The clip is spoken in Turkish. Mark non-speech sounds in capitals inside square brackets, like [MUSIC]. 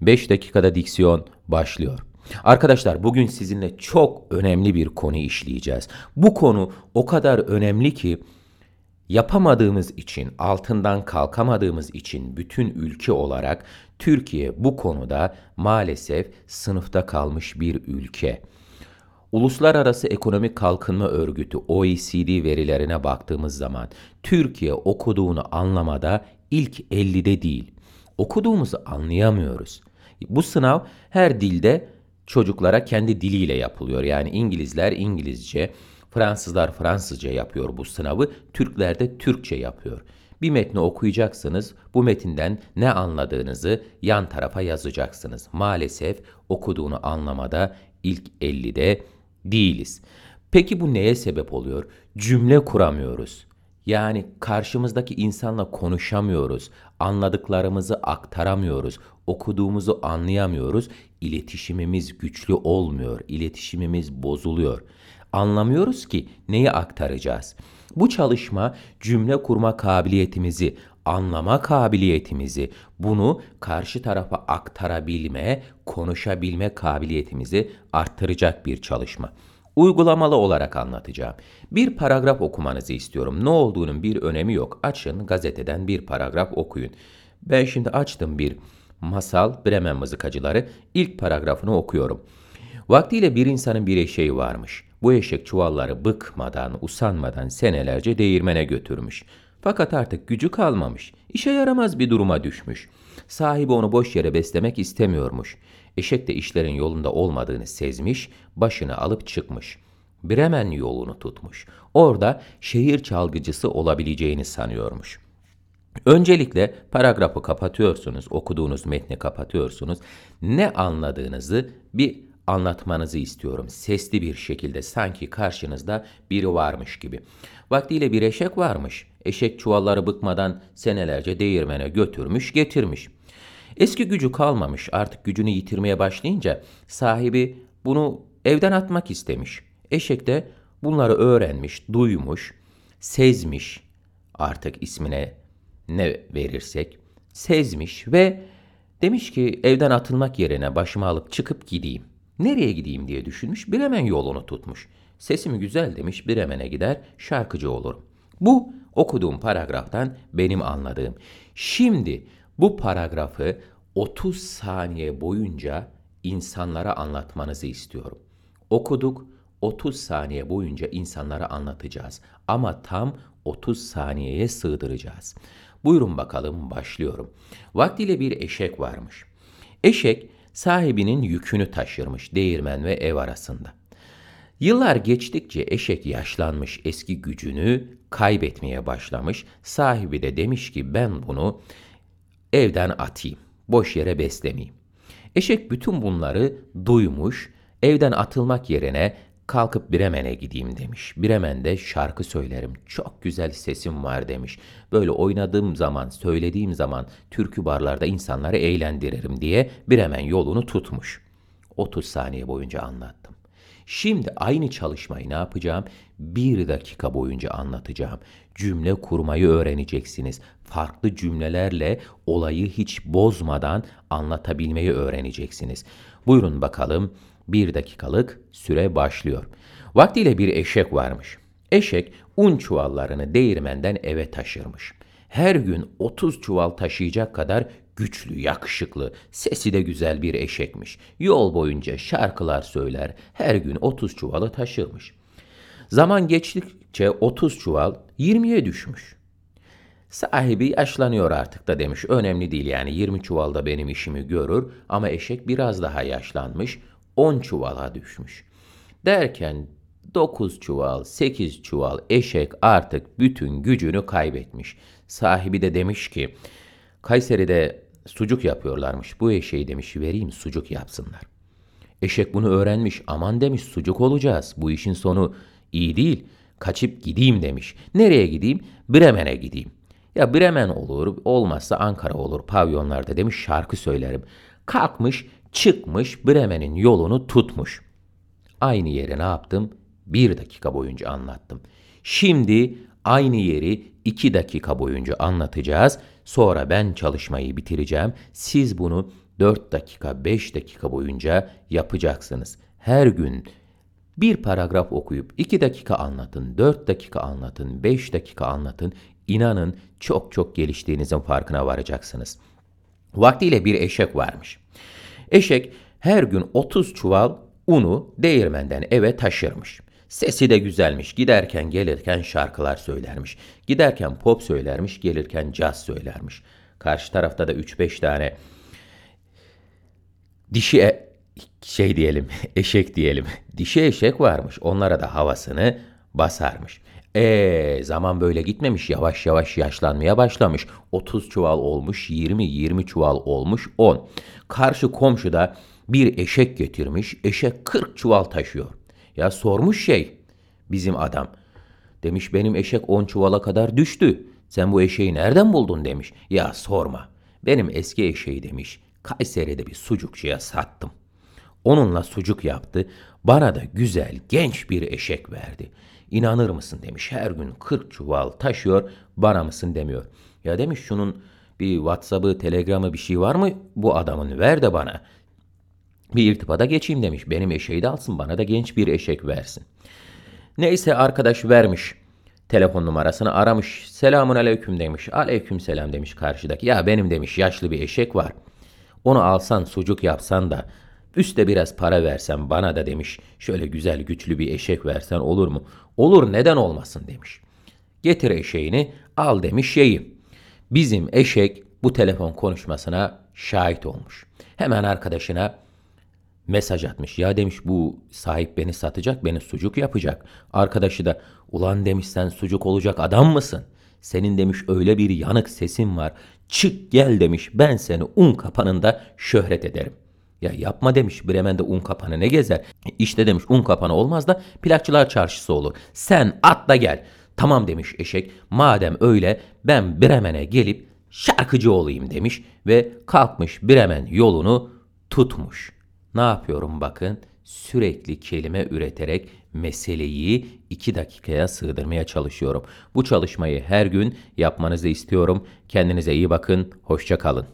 5 dakikada diksiyon başlıyor. Arkadaşlar bugün sizinle çok önemli bir konu işleyeceğiz. Bu konu o kadar önemli ki yapamadığımız için, altından kalkamadığımız için bütün ülke olarak Türkiye bu konuda maalesef sınıfta kalmış bir ülke. Uluslararası Ekonomik Kalkınma Örgütü OECD verilerine baktığımız zaman Türkiye okuduğunu anlamada ilk 50'de değil. Okuduğumuzu anlayamıyoruz. Bu sınav her dilde çocuklara kendi diliyle yapılıyor. Yani İngilizler İngilizce, Fransızlar Fransızca yapıyor bu sınavı, Türkler de Türkçe yapıyor. Bir metni okuyacaksınız, bu metinden ne anladığınızı yan tarafa yazacaksınız. Maalesef okuduğunu anlamada ilk 50'de değiliz. Peki bu neye sebep oluyor? Cümle kuramıyoruz. Yani karşımızdaki insanla konuşamıyoruz, anladıklarımızı aktaramıyoruz, okuduğumuzu anlayamıyoruz, iletişimimiz güçlü olmuyor, iletişimimiz bozuluyor. Anlamıyoruz ki neyi aktaracağız. Bu çalışma cümle kurma kabiliyetimizi, anlama kabiliyetimizi, bunu karşı tarafa aktarabilme, konuşabilme kabiliyetimizi arttıracak bir çalışma. Uygulamalı olarak anlatacağım. Bir paragraf okumanızı istiyorum. Ne olduğunun bir önemi yok. Açın gazeteden bir paragraf okuyun. Ben şimdi açtım bir masal Bremen mızıkacıları. İlk paragrafını okuyorum. Vaktiyle bir insanın bir eşeği varmış. Bu eşek çuvalları bıkmadan, usanmadan senelerce değirmene götürmüş. Fakat artık gücü kalmamış. İşe yaramaz bir duruma düşmüş. Sahibi onu boş yere beslemek istemiyormuş. Eşek de işlerin yolunda olmadığını sezmiş, başını alıp çıkmış. Bremen yolunu tutmuş. Orada şehir çalgıcısı olabileceğini sanıyormuş. Öncelikle paragrafı kapatıyorsunuz, okuduğunuz metni kapatıyorsunuz. Ne anladığınızı bir anlatmanızı istiyorum. Sesli bir şekilde sanki karşınızda biri varmış gibi. Vaktiyle bir eşek varmış. Eşek çuvalları bıkmadan senelerce değirmene götürmüş getirmiş. Eski gücü kalmamış artık gücünü yitirmeye başlayınca sahibi bunu evden atmak istemiş. Eşek de bunları öğrenmiş, duymuş, sezmiş artık ismine ne verirsek sezmiş ve demiş ki evden atılmak yerine başımı alıp çıkıp gideyim. Nereye gideyim diye düşünmüş, Bremen yolunu tutmuş. Sesimi güzel demiş, Bremen'e gider, şarkıcı olurum. Bu okuduğum paragraftan benim anladığım. Şimdi bu paragrafı 30 saniye boyunca insanlara anlatmanızı istiyorum. Okuduk, 30 saniye boyunca insanlara anlatacağız. Ama tam 30 saniyeye sığdıracağız. Buyurun bakalım başlıyorum. Vaktiyle bir eşek varmış. Eşek sahibinin yükünü taşırmış değirmen ve ev arasında. Yıllar geçtikçe eşek yaşlanmış, eski gücünü kaybetmeye başlamış. Sahibi de demiş ki ben bunu evden atayım, boş yere beslemeyeyim. Eşek bütün bunları duymuş, evden atılmak yerine kalkıp Bremen'e gideyim demiş. Bremen'de şarkı söylerim. Çok güzel sesim var demiş. Böyle oynadığım zaman, söylediğim zaman türkü barlarda insanları eğlendiririm diye Bremen yolunu tutmuş. 30 saniye boyunca anlattım. Şimdi aynı çalışmayı ne yapacağım? Bir dakika boyunca anlatacağım. Cümle kurmayı öğreneceksiniz. Farklı cümlelerle olayı hiç bozmadan anlatabilmeyi öğreneceksiniz. Buyurun bakalım bir dakikalık süre başlıyor. Vaktiyle bir eşek varmış. Eşek un çuvallarını değirmenden eve taşırmış. Her gün 30 çuval taşıyacak kadar güçlü, yakışıklı, sesi de güzel bir eşekmiş. Yol boyunca şarkılar söyler, her gün 30 çuvalı taşırmış. Zaman geçtikçe 30 çuval 20'ye düşmüş. Sahibi yaşlanıyor artık da demiş. Önemli değil yani 20 çuvalda benim işimi görür ama eşek biraz daha yaşlanmış. 10 çuvala düşmüş. Derken 9 çuval, 8 çuval eşek artık bütün gücünü kaybetmiş. Sahibi de demiş ki Kayseri'de sucuk yapıyorlarmış. Bu eşeği demiş vereyim sucuk yapsınlar. Eşek bunu öğrenmiş. Aman demiş sucuk olacağız. Bu işin sonu iyi değil. Kaçıp gideyim demiş. Nereye gideyim? Bremen'e gideyim. Ya Bremen olur, olmazsa Ankara olur. Pavyonlarda demiş şarkı söylerim. Kalkmış çıkmış Bremen'in yolunu tutmuş. Aynı yeri ne yaptım? Bir dakika boyunca anlattım. Şimdi aynı yeri iki dakika boyunca anlatacağız. Sonra ben çalışmayı bitireceğim. Siz bunu 4 dakika 5 dakika boyunca yapacaksınız. Her gün bir paragraf okuyup 2 dakika anlatın, 4 dakika anlatın, 5 dakika anlatın. İnanın çok çok geliştiğinizin farkına varacaksınız. Vaktiyle bir eşek varmış. Eşek her gün 30 çuval unu değirmenden eve taşırmış. Sesi de güzelmiş. Giderken gelirken şarkılar söylermiş. Giderken pop söylermiş, gelirken caz söylermiş. Karşı tarafta da 3-5 tane dişi e- şey diyelim, [LAUGHS] eşek diyelim. Dişi eşek varmış. Onlara da havasını basarmış. E zaman böyle gitmemiş. Yavaş yavaş yaşlanmaya başlamış. 30 çuval olmuş, 20, 20 çuval olmuş, 10. Karşı komşu da bir eşek getirmiş. Eşek 40 çuval taşıyor. Ya sormuş şey bizim adam. Demiş benim eşek 10 çuvala kadar düştü. Sen bu eşeği nereden buldun demiş. Ya sorma. Benim eski eşeği demiş. Kayseri'de bir sucukçuya sattım. Onunla sucuk yaptı. Bana da güzel genç bir eşek verdi. İnanır mısın demiş. Her gün 40 çuval taşıyor. Bana mısın demiyor. Ya demiş şunun bir WhatsApp'ı, Telegram'ı bir şey var mı bu adamın? Ver de bana. Bir irtibata geçeyim demiş. Benim eşeği de alsın bana da genç bir eşek versin. Neyse arkadaş vermiş. Telefon numarasını aramış. Selamun aleyküm demiş. Aleyküm selam demiş karşıdaki. Ya benim demiş yaşlı bir eşek var. Onu alsan sucuk yapsan da üste biraz para versen bana da demiş. Şöyle güzel güçlü bir eşek versen olur mu? Olur neden olmasın demiş. Getir eşeğini al demiş şeyi. Bizim eşek bu telefon konuşmasına şahit olmuş. Hemen arkadaşına mesaj atmış. Ya demiş bu sahip beni satacak, beni sucuk yapacak. Arkadaşı da ulan demiş sen sucuk olacak adam mısın? Senin demiş öyle bir yanık sesin var. Çık gel demiş ben seni un kapanında şöhret ederim. Ya yapma demiş Bremen'de un kapanı ne gezer? İşte demiş un kapanı olmaz da plakçılar çarşısı olur. Sen atla gel. Tamam demiş eşek. Madem öyle ben Bremen'e gelip şarkıcı olayım demiş ve kalkmış Bremen yolunu tutmuş. Ne yapıyorum bakın? Sürekli kelime üreterek meseleyi iki dakikaya sığdırmaya çalışıyorum. Bu çalışmayı her gün yapmanızı istiyorum. Kendinize iyi bakın. Hoşça kalın.